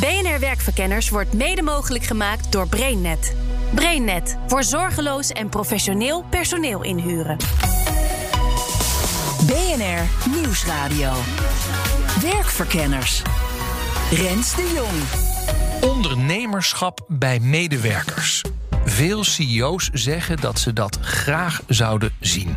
BNR Werkverkenners wordt mede mogelijk gemaakt door BrainNet. BrainNet voor zorgeloos en professioneel personeel inhuren. BNR Nieuwsradio. Werkverkenners. Rens de Jong. Ondernemerschap bij medewerkers. Veel CEO's zeggen dat ze dat graag zouden zien.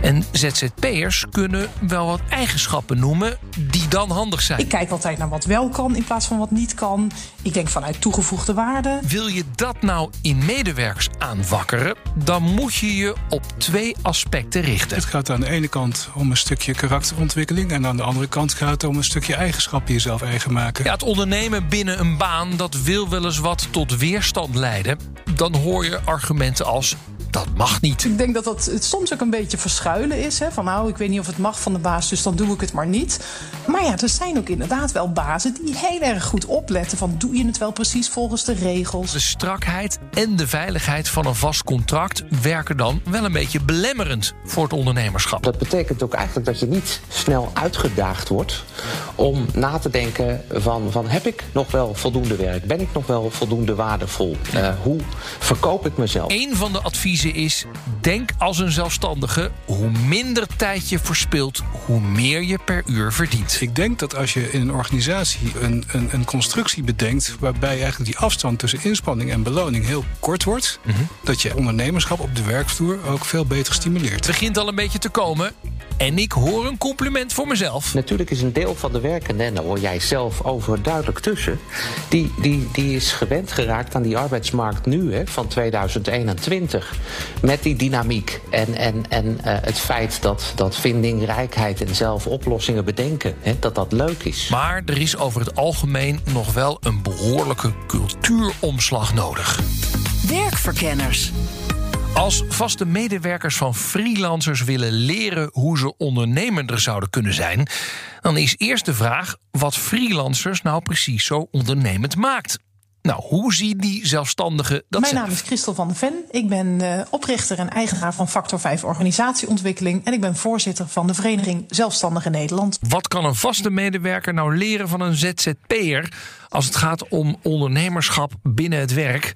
En ZZP'ers kunnen wel wat eigenschappen noemen die dan handig zijn. Ik kijk altijd naar wat wel kan in plaats van wat niet kan. Ik denk vanuit toegevoegde waarde. Wil je dat nou in medewerkers aanwakkeren, dan moet je je op twee aspecten richten. Het gaat aan de ene kant om een stukje karakterontwikkeling en aan de andere kant gaat het om een stukje eigenschappen jezelf eigen maken. Ja, het ondernemen binnen een baan dat wil wel eens wat tot weerstand leiden. Dan hoor je argumenten als dat mag niet. Ik denk dat dat het soms ook een beetje verschuilen is. Hè? Van nou, ik weet niet of het mag van de baas, dus dan doe ik het maar niet. Maar ja, er zijn ook inderdaad wel bazen die heel erg goed opletten van doe je het wel precies volgens de regels. De strakheid en de veiligheid van een vast contract werken dan wel een beetje belemmerend voor het ondernemerschap. Dat betekent ook eigenlijk dat je niet snel uitgedaagd wordt om na te denken van, van heb ik nog wel voldoende werk? Ben ik nog wel voldoende waardevol? Uh, hoe verkoop ik mezelf? Een van de adviezen is: denk als een zelfstandige. Hoe minder tijd je verspilt, hoe meer je per uur verdient. Ik denk dat als je in een organisatie een, een, een constructie bedenkt. waarbij eigenlijk die afstand tussen inspanning en beloning heel kort wordt. dat je ondernemerschap op de werkvloer ook veel beter stimuleert. Het begint al een beetje te komen. En ik hoor een compliment voor mezelf. Natuurlijk is een deel van de werkenden, en daar hoor jij zelf overduidelijk tussen, die, die, die is gewend geraakt aan die arbeidsmarkt nu, hè, van 2021. Met die dynamiek en, en, en uh, het feit dat, dat vindingrijkheid en zelf oplossingen bedenken, hè, dat dat leuk is. Maar er is over het algemeen nog wel een behoorlijke cultuuromslag nodig. Werkverkenners. Als vaste medewerkers van freelancers willen leren hoe ze ondernemender zouden kunnen zijn, dan is eerst de vraag wat freelancers nou precies zo ondernemend maakt. Nou, hoe zien die zelfstandigen dat Mijn zelf? naam is Christel van der Ven. Ik ben uh, oprichter en eigenaar van Factor 5 Organisatieontwikkeling. En ik ben voorzitter van de Vereniging Zelfstandigen Nederland. Wat kan een vaste medewerker nou leren van een ZZP'er als het gaat om ondernemerschap binnen het werk?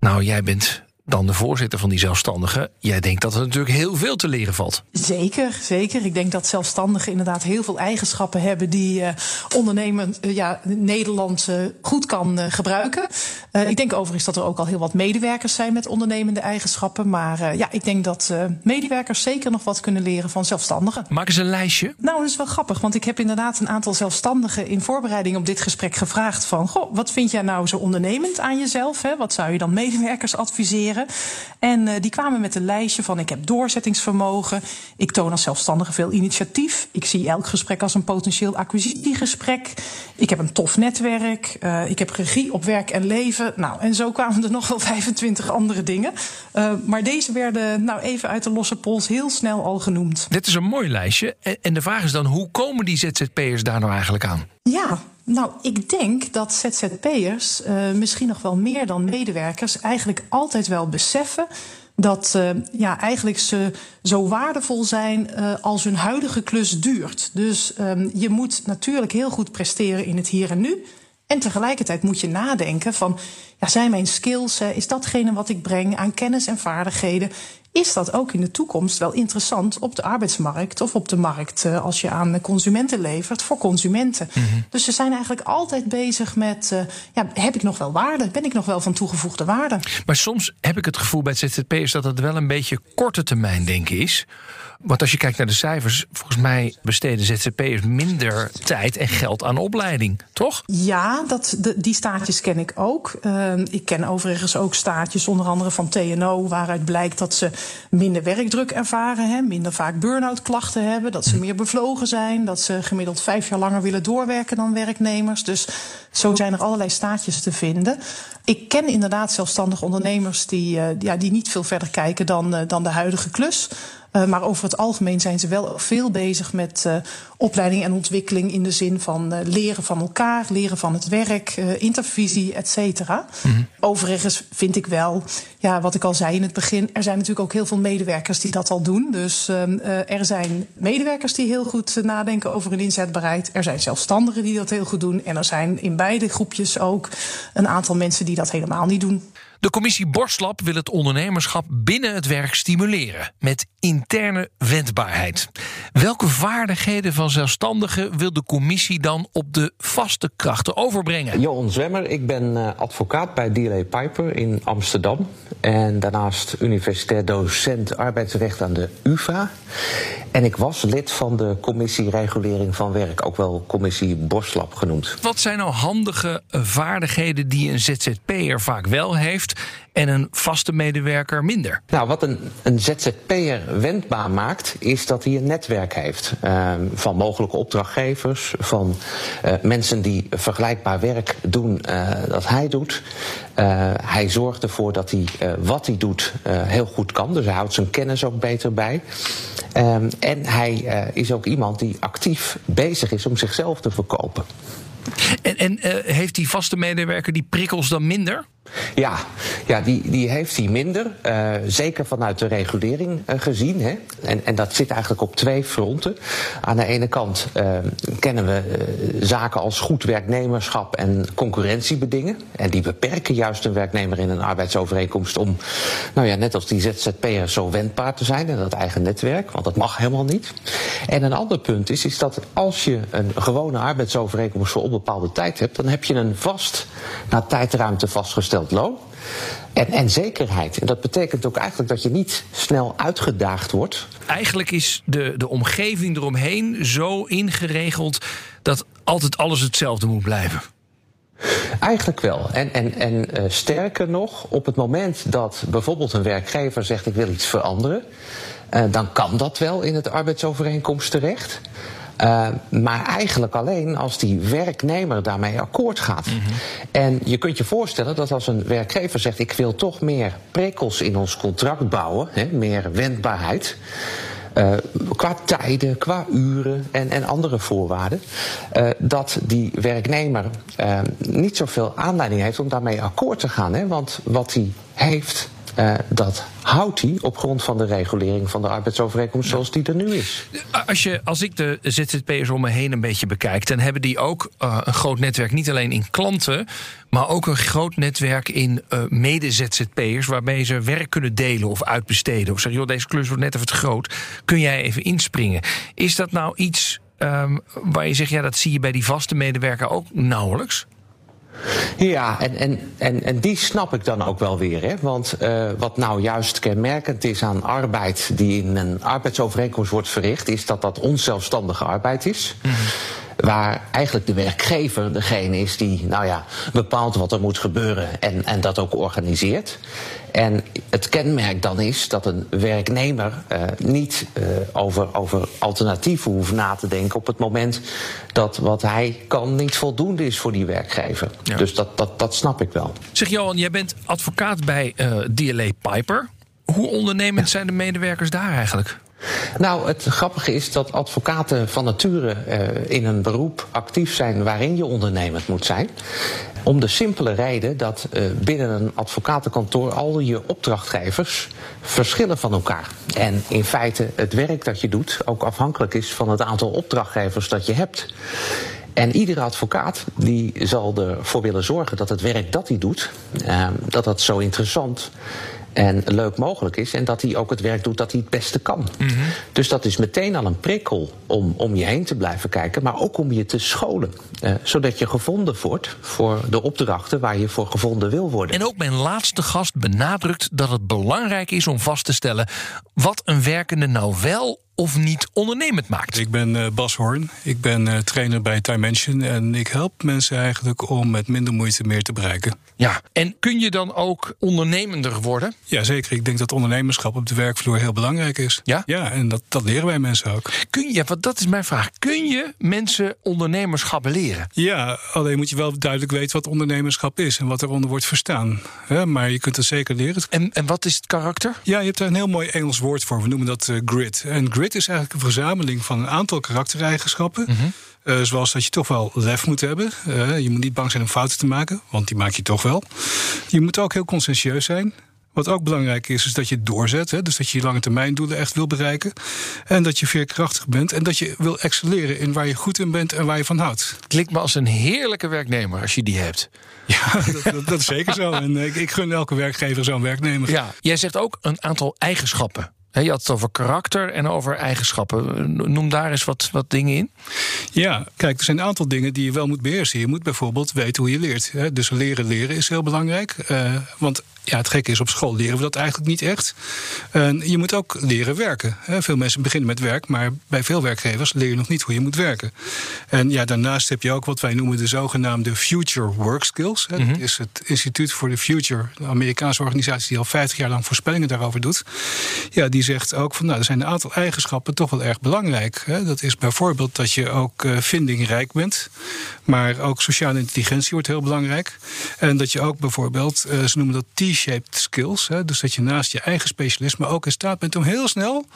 Nou, jij bent dan de voorzitter van die zelfstandigen. Jij denkt dat er natuurlijk heel veel te leren valt. Zeker, zeker. Ik denk dat zelfstandigen inderdaad heel veel eigenschappen hebben die uh, ondernemen uh, ja, Nederland uh, goed kan gebruiken. ik denk overigens dat er ook al heel wat medewerkers zijn met ondernemende eigenschappen. Maar ja, ik denk dat medewerkers zeker nog wat kunnen leren van zelfstandigen. Maak eens een lijstje. Nou, dat is wel grappig, want ik heb inderdaad een aantal zelfstandigen in voorbereiding op dit gesprek gevraagd van, goh, wat vind jij nou zo ondernemend aan jezelf? Hè? Wat zou je dan medewerkers adviseren? En uh, die kwamen met een lijstje van: ik heb doorzettingsvermogen, ik toon als zelfstandige veel initiatief, ik zie elk gesprek als een potentieel acquisitiegesprek, ik heb een tof netwerk, uh, ik heb regie op werk en leven. Nou, en zo kwamen er nog wel 25 andere dingen. Uh, maar deze werden nou even uit de losse pols heel snel al genoemd. Dit is een mooi lijstje. En de vraag is dan: hoe komen die ZZP'ers daar nou eigenlijk aan? Ja, nou, ik denk dat ZZP'ers uh, misschien nog wel meer dan medewerkers eigenlijk altijd wel beseffen dat uh, ja, eigenlijk ze zo waardevol zijn uh, als hun huidige klus duurt. Dus um, je moet natuurlijk heel goed presteren in het hier en nu. En tegelijkertijd moet je nadenken van, ja, zijn mijn skills, is datgene wat ik breng aan kennis en vaardigheden, is dat ook in de toekomst wel interessant op de arbeidsmarkt of op de markt uh, als je aan consumenten levert voor consumenten. Mm -hmm. Dus ze zijn eigenlijk altijd bezig met: uh, ja, heb ik nog wel waarde? Ben ik nog wel van toegevoegde waarde? Maar soms heb ik het gevoel bij het ZZP'ers dat het wel een beetje korte termijn denken is. Want als je kijkt naar de cijfers, volgens mij besteden ZZP'ers minder tijd en geld aan opleiding, toch? Ja, dat, de, die staatjes ken ik ook. Uh, ik ken overigens ook staatjes, onder andere van TNO, waaruit blijkt dat ze minder werkdruk ervaren, hè, minder vaak burn-out klachten hebben, dat ze meer bevlogen zijn, dat ze gemiddeld vijf jaar langer willen doorwerken dan werknemers. Dus zo zijn er allerlei staatjes te vinden. Ik ken inderdaad zelfstandige ondernemers die, uh, ja, die niet veel verder kijken dan, uh, dan de huidige klus. Uh, maar over het algemeen zijn ze wel veel bezig met uh, opleiding en ontwikkeling in de zin van uh, leren van elkaar, leren van het werk, intervisie, et cetera. Mm-hmm. Overigens vind ik wel, ja, wat ik al zei in het begin, er zijn natuurlijk ook heel veel medewerkers die dat al doen. Dus er zijn medewerkers die heel goed nadenken over hun inzetbaarheid. Er zijn zelfstandigen die dat heel goed doen. En er zijn in beide groepjes ook een aantal mensen die dat helemaal niet doen. De commissie Borstlab wil het ondernemerschap binnen het werk stimuleren met interne wendbaarheid. Welke vaardigheden van zelfstandigen wil de commissie dan op de vaste krachten overbrengen? Johan Zwemmer, ik ben eh, advocaat bij DLA Piper in Amsterdam. En daarnaast universitair docent arbeidsrecht aan de UVA. En ik was lid van de commissie Regulering van Werk, ook wel commissie Borstlab genoemd. Wat zijn nou handige vaardigheden die een ZZP'er vaak wel heeft en een vaste medewerker minder? Nou, wat een, een ZZP'er wendbaar maakt, is dat hij een netwerk heeft. Uh, van mogelijke opdrachtgevers, van uh, mensen die vergelijkbaar werk doen uh, dat hij doet. Uh, hij zorgt ervoor dat hij wat hij doet heel goed kan. Dus hij houdt zijn kennis ook beter bij. Um, en hij is ook iemand die actief bezig is om zichzelf te verkopen. En, en heeft die vaste medewerker die prikkels dan minder? Ja, ja die, die heeft hij minder. Uh, zeker vanuit de regulering uh, gezien. Hè. En, en dat zit eigenlijk op twee fronten. Aan de ene kant uh, kennen we zaken als goed werknemerschap en concurrentiebedingen. En die beperken juist een werknemer in een arbeidsovereenkomst om, nou ja, net als die ZZP'er zo wendbaar te zijn in dat eigen netwerk. Want dat mag helemaal niet. En een ander punt is, is dat als je een gewone arbeidsovereenkomst voor onbepaalde tijd hebt, dan heb je een vast, naar tijdruimte vastgesteld loon. En, en zekerheid. En dat betekent ook eigenlijk dat je niet snel uitgedaagd wordt. Eigenlijk is de, de omgeving eromheen zo ingeregeld dat altijd alles hetzelfde moet blijven. Eigenlijk wel. En, en, en uh, sterker nog, op het moment dat bijvoorbeeld een werkgever zegt: Ik wil iets veranderen, uh, dan kan dat wel in het arbeidsovereenkomst terecht. Uh, maar eigenlijk alleen als die werknemer daarmee akkoord gaat. Mm -hmm. En je kunt je voorstellen dat als een werkgever zegt: Ik wil toch meer prikkels in ons contract bouwen, hè, meer wendbaarheid. Uh, qua tijden, qua uren en, en andere voorwaarden. Uh, dat die werknemer uh, niet zoveel aanleiding heeft om daarmee akkoord te gaan. Hè? Want wat hij heeft, uh, dat houdt hij op grond van de regulering van de arbeidsovereenkomst zoals die er nu is. Als, je, als ik de ZZP'ers om me heen een beetje bekijk, dan hebben die ook uh, een groot netwerk, niet alleen in klanten, maar ook een groot netwerk in uh, mede-ZZP'ers, waarmee ze werk kunnen delen of uitbesteden. Of zeg, joh, deze klus wordt net even te groot, kun jij even inspringen? Is dat nou iets um, waar je zegt, ja, dat zie je bij die vaste medewerker ook nauwelijks? Ja, en, en, en, en die snap ik dan ook wel weer. Hè? Want uh, wat nou juist kenmerkend is aan arbeid die in een arbeidsovereenkomst wordt verricht, is dat dat onzelfstandige arbeid is. -hmm. Waar eigenlijk de werkgever degene is die, nou ja, bepaalt wat er moet gebeuren en, en dat ook organiseert. En het kenmerk dan is dat een werknemer uh, niet uh, over, over alternatieven hoeft na te denken op het moment dat wat hij kan niet voldoende is voor die werkgever. Ja. Dus dat, dat, dat snap ik wel. Zeg Johan, jij bent advocaat bij uh, DLA Piper. Hoe ondernemend ja. zijn de medewerkers daar eigenlijk? Nou, het grappige is dat advocaten van nature uh, in een beroep actief zijn waarin je ondernemend moet zijn. Om de simpele reden dat uh, binnen een advocatenkantoor al je opdrachtgevers verschillen van elkaar. En in feite het werk dat je doet ook afhankelijk is van het aantal opdrachtgevers dat je hebt. En iedere advocaat die zal ervoor willen zorgen dat het werk dat hij doet, uh, dat dat zo interessant en leuk mogelijk is. En dat hij ook het werk doet dat hij het beste kan. Mm -hmm. Dus dat is meteen al een prikkel om om je heen te blijven kijken, maar ook om je te scholen. Uh, zodat je gevonden wordt voor de opdrachten waar je voor gevonden wil worden. En ook mijn laatste gast benadrukt dat het belangrijk is om vast te stellen wat een werkende nou wel of niet ondernemend maakt. Ik ben uh, Bas Hoorn. Ik ben uh, trainer bij Dimension. En ik help mensen eigenlijk om met minder moeite meer te bereiken. Ja, en kun je dan ook ondernemender worden? Ja, zeker. Ik denk dat ondernemerschap op de werkvloer heel belangrijk is. Ja? Ja, en dat, dat leren wij mensen ook. Kun je, want dat is mijn vraag. Kun je mensen ondernemerschap leren? Ja, alleen moet je wel duidelijk weten wat ondernemerschap is en wat eronder wordt verstaan. maar je kunt het zeker leren. En, en wat is het karakter? Ja, je hebt daar een heel mooi Engels woord voor. We noemen dat uh, grit. En grit is eigenlijk een verzameling van een aantal karaktereigenschappen. Uh, zoals dat je toch wel lef moet hebben. Uh, je moet niet bang zijn om fouten te maken, want die maak je toch wel. Je moet ook heel conscientieus zijn. Wat ook belangrijk is, is dat je doorzet. Hè? Dus dat je je lange termijn doelen echt wil bereiken. En dat je veerkrachtig bent. En dat je wil excelleren in waar je goed in bent en waar je van houdt. Klinkt me als een heerlijke werknemer als je die hebt. Ja, dat, dat, dat is zeker zo. En ik, ik gun elke werkgever zo'n werknemer. Ja, jij zegt ook een aantal eigenschappen je had het over karakter en over eigenschappen. Noem daar eens wat, wat dingen in. Ja, kijk, er zijn een aantal dingen die je wel moet beheersen. Je moet bijvoorbeeld weten hoe je leert. Dus leren leren is heel belangrijk. Uh, want ja, het gekke is, op school leren we dat eigenlijk niet echt. En je moet ook leren werken. Veel mensen beginnen met werk, maar bij veel werkgevers leer je nog niet hoe je moet werken. En ja, daarnaast heb je ook wat wij noemen de zogenaamde Future Work Skills. Dat mhm. is het Instituut voor the Future, de Amerikaanse organisatie die al 50 jaar lang voorspellingen daarover doet. Ja, die zegt ook van nou, er zijn een aantal eigenschappen toch wel erg belangrijk. Dat is bijvoorbeeld dat je ook eh, vindingrijk bent, maar ook sociale intelligentie wordt heel belangrijk. En dat je ook bijvoorbeeld, eh, ze noemen dat T-shaped skills, dus dat je naast je eigen specialisme ook in staat bent om heel snel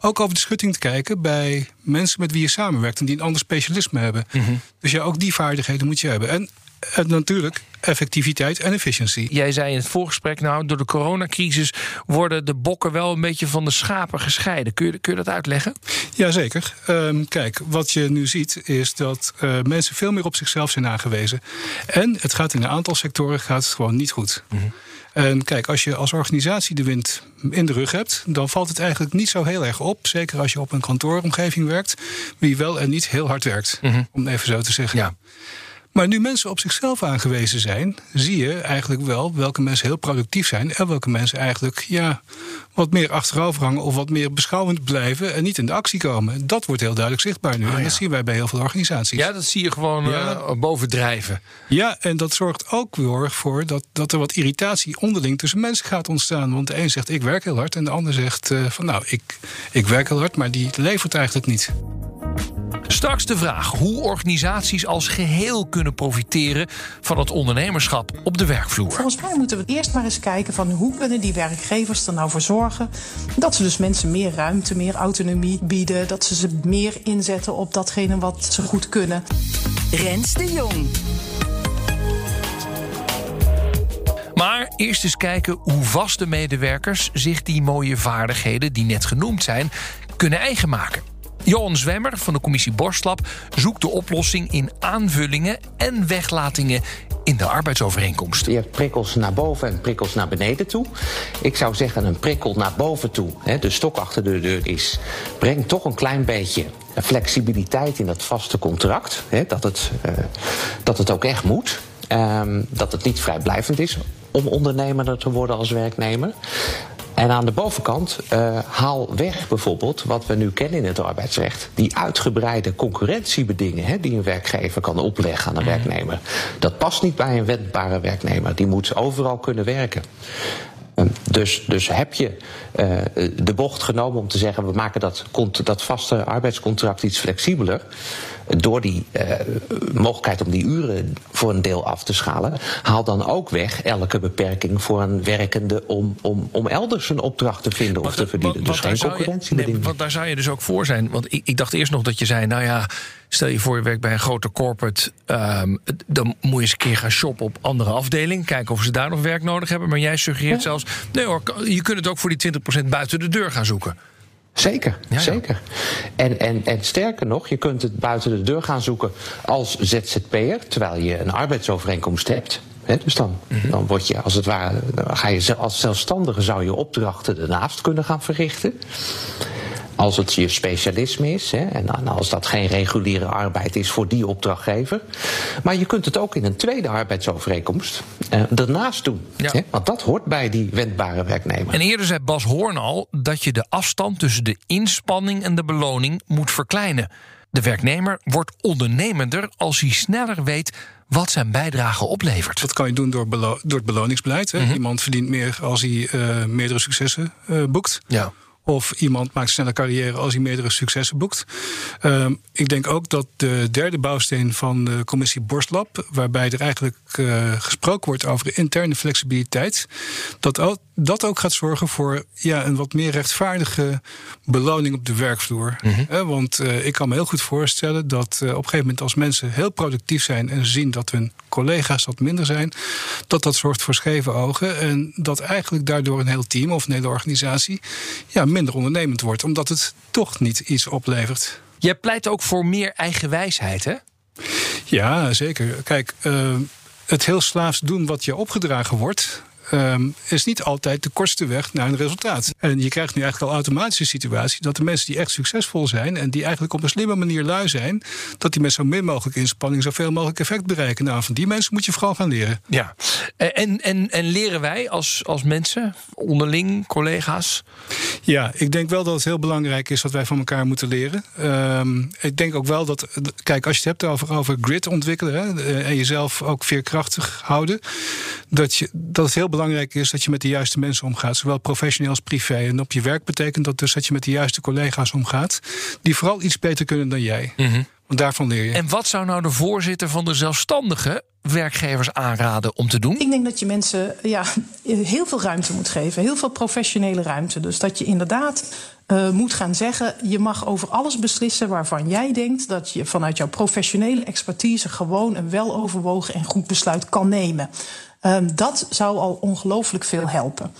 ook over de schutting te kijken bij mensen met wie je samenwerkt en die een ander specialisme hebben. Mhm. Dus ja, ook die vaardigheden moet je hebben. En en natuurlijk effectiviteit en efficiëntie. Jij zei in het voorgesprek, nou, door de coronacrisis worden de bokken wel een beetje van de schapen gescheiden. Kun je, kun je dat uitleggen? Jazeker. Um, kijk, wat je nu ziet is dat uh, mensen veel meer op zichzelf zijn aangewezen. En het gaat in een aantal sectoren gaat het gewoon niet goed. Mm -hmm. En kijk, als je als organisatie de wind in de rug hebt, dan valt het eigenlijk niet zo heel erg op. Zeker als je op een kantooromgeving werkt, wie wel en niet heel hard werkt. Mm -hmm. Om even zo te zeggen. Ja. Maar nu mensen op zichzelf aangewezen zijn, zie je eigenlijk wel welke mensen heel productief zijn en welke mensen eigenlijk ja, wat meer achterover hangen of wat meer beschouwend blijven en niet in de actie komen. Dat wordt heel duidelijk zichtbaar nu. Oh, en dat zien wij bij heel veel organisaties. Ja, dat zie je gewoon ja. uh, bovendrijven. Ja, en dat zorgt ook weer voor dat, dat er wat irritatie onderling tussen mensen gaat ontstaan. Want de een zegt ik werk heel hard en de ander zegt uh, van nou ik, ik werk heel hard, maar die levert eigenlijk niet. Straks de vraag hoe organisaties als geheel kunnen profiteren van het ondernemerschap op de werkvloer. Volgens mij moeten we eerst maar eens kijken van hoe kunnen die werkgevers er nou voor zorgen dat ze dus mensen meer ruimte, meer autonomie bieden, dat ze ze meer inzetten op datgene wat ze goed kunnen. Rens de Jong. Maar eerst eens kijken hoe vaste medewerkers zich die mooie vaardigheden die net genoemd zijn kunnen eigen maken. Johan Zwemmer van de commissie Borstlab zoekt de oplossing in aanvullingen en weglatingen in de arbeidsovereenkomst. Je hebt prikkels naar boven en prikkels naar beneden toe. Ik zou zeggen een prikkel naar boven toe, de stok achter de deur is... breng toch een klein beetje flexibiliteit in dat vaste contract. Dat het, uh, dat het ook echt moet. Um, dat het niet vrijblijvend is om ondernemer te worden als werknemer. En aan de bovenkant uh, haal weg bijvoorbeeld wat we nu kennen in het arbeidsrecht. Die uitgebreide concurrentiebedingen hè, die een werkgever kan opleggen aan een mhm. werknemer. Dat past niet bij een wendbare werknemer. Die moet overal kunnen werken. Dus, dus heb je uh, de bocht genomen om te zeggen: we maken dat, dat vaste arbeidscontract iets flexibeler door die uh, mogelijkheid om die uren voor een deel af te schalen, haal dan ook weg elke beperking voor een werkende om, om, om elders een opdracht te vinden of te verdienen. dus geen concurrentie. Nee, want daar zou je dus ook voor zijn. Want ik, ik dacht eerst nog dat je zei, nou ja. Stel je voor, je werkt bij een grote corporate. Um, dan moet je eens een keer gaan shoppen op andere afdelingen. Kijken of ze daar nog werk nodig hebben. Maar jij suggereert zelfs. Nee hoor, je kunt het ook voor die 20% buiten de deur gaan zoeken. Zeker, zeker. En, en, en sterker nog, je kunt het buiten de deur gaan zoeken als ZZP'er, terwijl je een arbeidsovereenkomst hebt. dus dan, mhm. dan word je als het ware, dan ga je als zelfstandige zou je opdrachten ernaast kunnen gaan verrichten. Als het je specialisme is. Hè, en als dat geen reguliere arbeid is voor die opdrachtgever. Maar je kunt het ook in een tweede arbeidsovereenkomst uh, ernaast doen. Hè, want dat hoort bij die wendbare werknemer. En eerder zei Bas Hoorn al dat je de afstand tussen de inspanning en de beloning moet verkleinen. De werknemer wordt ondernemender als hij sneller weet wat zijn bijdrage oplevert. Dat kan je doen door, door het beloningsbeleid. Hè. Mhm. Iemand verdient meer als hij uh, meerdere successen uh, boekt. Ja. Of iemand maakt snelle carrière als hij meerdere successen boekt. Um, ik denk ook dat de derde bouwsteen van de commissie Borstlab, waarbij er eigenlijk uh, gesproken wordt over interne flexibiliteit, dat ook, dat ook gaat zorgen voor ja, een wat meer rechtvaardige beloning op de werkvloer. Mm want uh, ik kan me heel goed voorstellen dat uh, op een gegeven moment als mensen heel productief zijn en zien dat hun collega's wat minder zijn, dat dat zorgt voor scheve ogen. En dat eigenlijk daardoor een heel team of een hele organisatie ja, minder ondernemend wordt, omdat het toch niet iets oplevert. Je pleit ook voor meer eigen wijsheid, hè? Ja, zeker. Kijk, uh, het heel slaafs doen wat je opgedragen wordt. Um, is niet altijd de kortste weg naar een resultaat. En je krijgt nu eigenlijk al automatische situatie dat de mensen die echt succesvol zijn en die eigenlijk op een slimme manier lui zijn, dat die met zo min mogelijk inspanning zoveel mogelijk effect bereiken. Nou, van die mensen moet je vooral gaan leren. Ja, en, en, en leren wij als, als mensen, onderling, collega's? Ja, ik denk wel dat het heel belangrijk is dat wij van elkaar moeten leren. Um, ik denk ook wel dat, kijk, als je het hebt over, over grid ontwikkelen hè, eh, en jezelf ook veerkrachtig houden, dat, je, dat het heel belangrijk is dat je met de juiste mensen omgaat, zowel professioneel als privé. En op je werk betekent dat dus dat je met de juiste collega's omgaat, die vooral iets beter kunnen dan jij. Mm Want daarvan leer je. En wat zou nou de voorzitter van de zelfstandige werkgevers aanraden om te doen? Ik denk dat je mensen ja, heel veel ruimte moet geven, heel veel professionele ruimte. Dus dat je inderdaad uh, moet gaan zeggen: je mag over alles beslissen waarvan jij denkt dat je vanuit jouw professionele expertise gewoon een weloverwogen en goed besluit kan nemen. Um, dat zou al ongelooflijk veel helpen.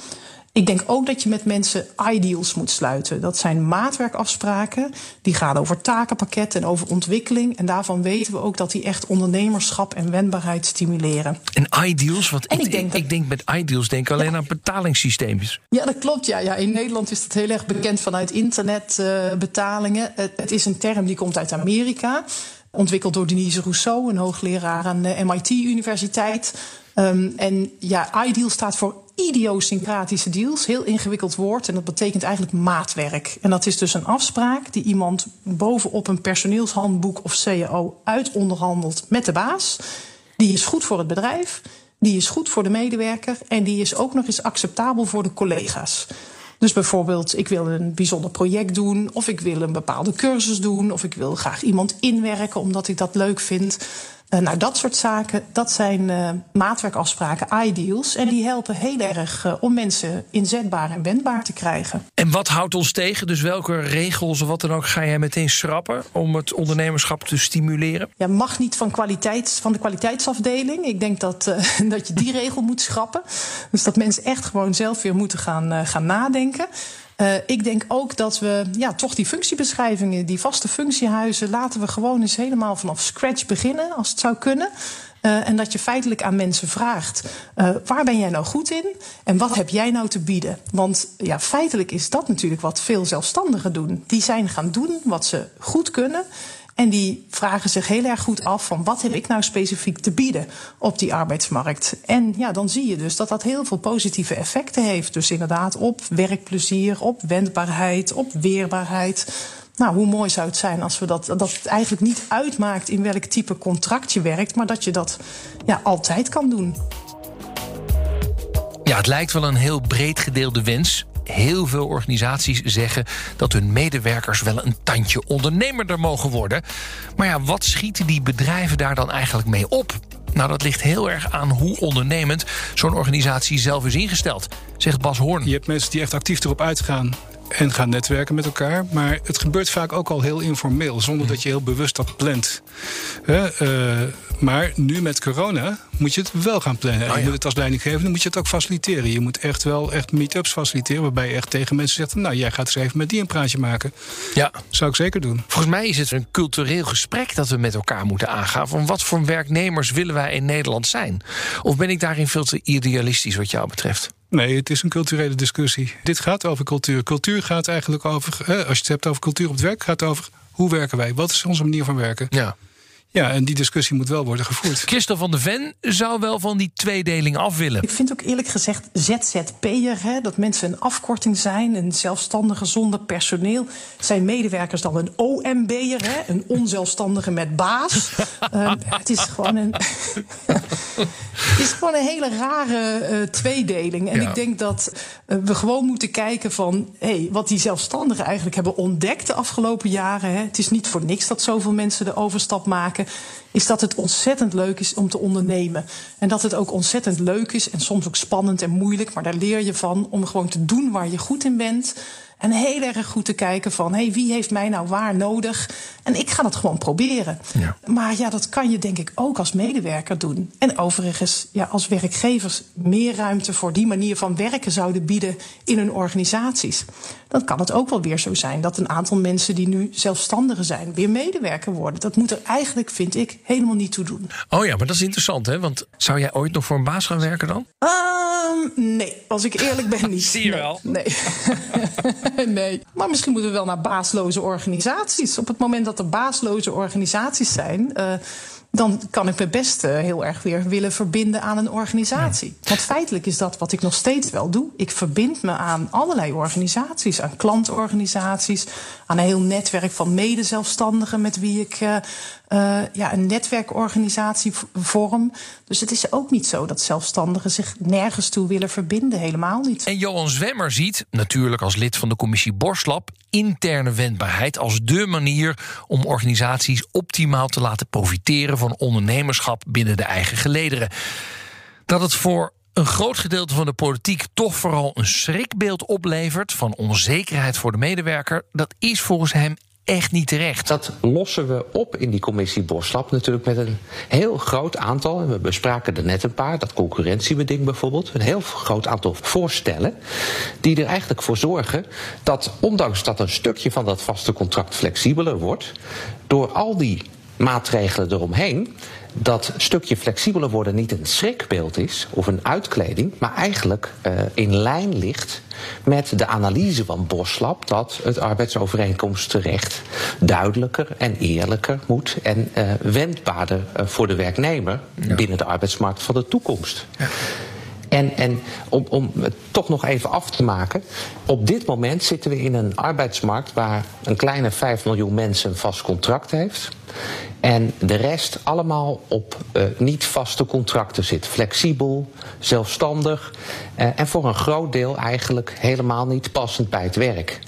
Ik denk ook dat je met mensen ideals moet sluiten. Dat zijn maatwerkafspraken. Die gaan over takenpakketten en over ontwikkeling. En daarvan weten we ook dat die echt ondernemerschap en wendbaarheid stimuleren. En ideals? Want ik, ik, denk, ik denk met ideals denk alleen ja. aan betalingssysteempjes. Ja, dat klopt. Ja. Ja, in Nederland is dat heel erg bekend vanuit internetbetalingen. Uh, het, het is een term die komt uit Amerika. Ontwikkeld door Denise Rousseau, een hoogleraar aan de MIT-universiteit. Um, en ja, ideal staat voor idiosyncratische deals. Heel ingewikkeld woord. En dat betekent eigenlijk maatwerk. En dat is dus een afspraak die iemand bovenop een personeelshandboek of CAO uitonderhandelt met de baas. Die is goed voor het bedrijf. Die is goed voor de medewerker. En die is ook nog eens acceptabel voor de collega's. Dus bijvoorbeeld, ik wil een bijzonder project doen, of ik wil een bepaalde cursus doen, of ik wil graag iemand inwerken omdat ik dat leuk vind. Uh, nou, dat soort zaken, dat zijn uh, maatwerkafspraken, ideals. En die helpen heel erg uh, om mensen inzetbaar en wendbaar te krijgen. En wat houdt ons tegen? Dus welke regels of wat dan ook ga jij meteen schrappen om het ondernemerschap te stimuleren? Ja, mag niet van, kwaliteit, van de kwaliteitsafdeling. Ik denk dat, dat je die regel moet schrappen. Dus dat mensen echt gewoon zelf weer moeten gaan, gaan nadenken. Uh, ik denk ook dat we ja, toch die functiebeschrijvingen, die vaste functiehuizen, laten we gewoon eens helemaal vanaf scratch beginnen, als het zou kunnen. Uh, en dat je feitelijk aan mensen vraagt: uh, waar ben jij nou goed in en wat heb jij nou te bieden? Want ja, feitelijk is dat natuurlijk wat veel zelfstandigen doen. Die zijn gaan doen wat ze goed kunnen. En die vragen zich heel erg goed af van wat heb ik nou specifiek te bieden op die arbeidsmarkt. En ja, dan zie je dus dat dat heel veel positieve effecten heeft. Dus inderdaad op werkplezier, op wendbaarheid, op weerbaarheid. Nou, hoe mooi zou het zijn als we dat, dat het eigenlijk niet uitmaakt in welk type contract je werkt, maar dat je dat ja, altijd kan doen. Ja, het lijkt wel een heel breed gedeelde wens heel veel organisaties zeggen dat hun medewerkers wel een tandje ondernemerder mogen worden. Maar ja, wat schieten die bedrijven daar dan eigenlijk mee op? Nou, dat ligt heel erg aan hoe ondernemend zo'n organisatie zelf is ingesteld, zegt Bas Hoorn. Je hebt mensen die echt actief erop uitgaan en gaan netwerken met elkaar. Maar het gebeurt vaak ook al heel informeel, zonder dat je heel bewust dat plant. Uh, maar nu met corona moet je het wel gaan plannen. Oh, je moet het als leidinggevende moet je het ook faciliteren. Je moet echt wel echt meet-ups faciliteren, waarbij je echt tegen mensen zegt: Nou, jij gaat eens even met die een praatje maken. Ja. Zou ik zeker doen. Volgens mij is het een cultureel gesprek dat we met elkaar moeten aangaan. Van wat voor werknemers willen wij in Nederland zijn? Of ben ik daarin veel te idealistisch wat jou betreft? Nee, het is een culturele discussie. Dit gaat over cultuur. Cultuur gaat eigenlijk over, als je het hebt over cultuur op het werk, gaat over hoe werken wij? Wat is onze manier van werken? Ja. Ja, en die discussie moet wel worden gevoerd. Christel van de Ven zou wel van die tweedeling af willen. Ik vind ook eerlijk gezegd ZZP'er, hè, dat mensen een afkorting zijn, een zelfstandige zonder personeel. Zijn medewerkers dan een OMB'er, hè, een onzelfstandige met baas? uh, het is gewoon een. het is gewoon een hele rare uh, tweedeling. En ja. ik denk dat uh, we gewoon moeten kijken van hey, wat die zelfstandigen eigenlijk hebben ontdekt de afgelopen jaren. Hè. Het is niet voor niks dat zoveel mensen de overstap maken is dat het ontzettend leuk is om te ondernemen. En dat het ook ontzettend leuk is en soms ook spannend en moeilijk, maar daar leer je van om gewoon te doen waar je goed in bent. En heel erg goed te kijken van hey, wie heeft mij nou waar nodig? En ik ga dat gewoon proberen. Ja. Maar ja, dat kan je denk ik ook als medewerker doen. En overigens, ja, als werkgevers meer ruimte voor die manier van werken zouden bieden in hun organisaties, dan kan het ook wel weer zo zijn dat een aantal mensen die nu zelfstandigen zijn, weer medewerker worden. Dat moet er eigenlijk, vind ik, helemaal niet toe doen. Oh ja, maar dat is interessant, hè? Want zou jij ooit nog voor een baas gaan werken dan? Um, nee, als ik eerlijk ben, niet. Zie je wel. Nee. nee. Maar misschien moeten we wel naar baasloze organisaties. Op het moment dat er baasloze organisaties zijn. Uh, dan kan ik me best heel erg weer willen verbinden aan een organisatie. Want feitelijk is dat wat ik nog steeds wel doe. Ik verbind me aan allerlei organisaties, aan klantorganisaties, aan een heel netwerk van medezelfstandigen met wie ik uh, ja, een netwerkorganisatie vorm. Dus het is ook niet zo dat zelfstandigen zich nergens toe willen verbinden, helemaal niet. En Johan Zwemmer ziet, natuurlijk als lid van de commissie Borslab, interne wendbaarheid als dé manier om organisaties optimaal te laten profiteren van ondernemerschap binnen de eigen gelederen. Dat het voor een groot gedeelte van de politiek toch vooral een schrikbeeld oplevert van onzekerheid voor de medewerker, dat is volgens hem echt niet terecht. Dat lossen we op in die commissie Boslab natuurlijk met een heel groot aantal, en we bespraken er net een paar, dat concurrentiebeding bijvoorbeeld, een heel groot aantal voorstellen die er eigenlijk voor zorgen dat ondanks dat een stukje van dat vaste contract flexibeler wordt, door al die maatregelen eromheen dat stukje flexibeler worden niet een schrikbeeld is of een uitkleding, maar eigenlijk uh, in lijn ligt met de analyse van Boslab dat het arbeidsovereenkomstenrecht duidelijker en eerlijker moet en uh, wendbaarder uh, voor de werknemer ja. binnen de arbeidsmarkt van de toekomst. Ja. En, en om, om het toch nog even af te maken. Op dit moment zitten we in een arbeidsmarkt waar een kleine 5 miljoen mensen een vast contract heeft. En de rest allemaal op uh, niet vaste contracten zit. Flexibel, zelfstandig uh, en voor een groot deel eigenlijk helemaal niet passend bij het werk.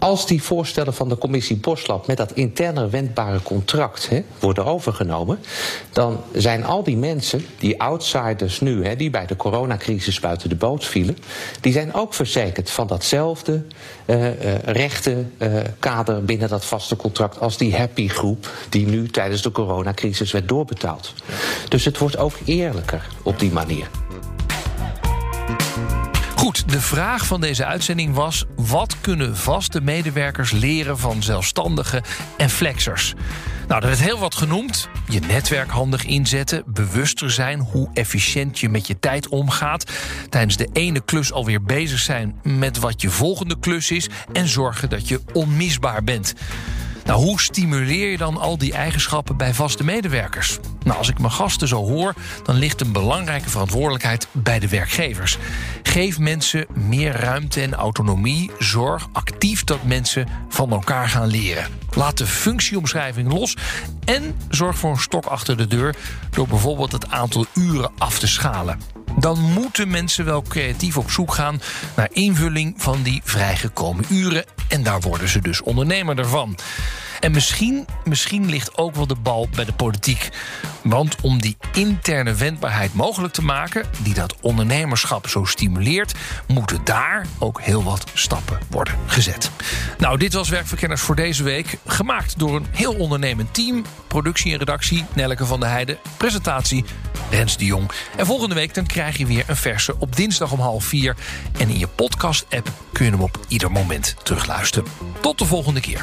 Als die voorstellen van de commissie Boslab met dat interne wendbare contract hè, worden overgenomen, dan zijn al die mensen, die outsiders nu, hè, die bij de coronacrisis buiten de boot vielen, die zijn ook verzekerd van datzelfde uh, uh, rechtenkader uh, binnen dat vaste contract als die happy groep die nu tijdens de coronacrisis werd doorbetaald. Dus het wordt ook eerlijker op die manier. Goed, de vraag van deze uitzending was: wat kunnen vaste medewerkers leren van zelfstandigen en flexers? Nou, er werd heel wat genoemd. Je netwerk handig inzetten, bewuster zijn hoe efficiënt je met je tijd omgaat, tijdens de ene klus alweer bezig zijn met wat je volgende klus is en zorgen dat je onmisbaar bent. Nou, hoe stimuleer je dan al die eigenschappen bij vaste medewerkers? Nou, als ik mijn gasten zo hoor, dan ligt een belangrijke verantwoordelijkheid bij de werkgevers. Geef mensen meer ruimte en autonomie. Zorg actief dat mensen van elkaar gaan leren. Laat de functieomschrijving los en zorg voor een stok achter de deur door bijvoorbeeld het aantal uren af te schalen. Dan moeten mensen wel creatief op zoek gaan naar invulling van die vrijgekomen uren. En daar worden ze dus ondernemer ervan. En misschien, misschien ligt ook wel de bal bij de politiek. Want om die interne wendbaarheid mogelijk te maken, die dat ondernemerschap zo stimuleert, moeten daar ook heel wat stappen worden gezet. Nou, dit was Werkverkenners voor deze week. Gemaakt door een heel ondernemend team. Productie en redactie Nelleke van der Heijden. Presentatie Rens de Jong. En volgende week dan krijg je weer een verse op dinsdag om half vier. En in je podcast-app kun je hem op ieder moment terugluisteren. Tot de volgende keer.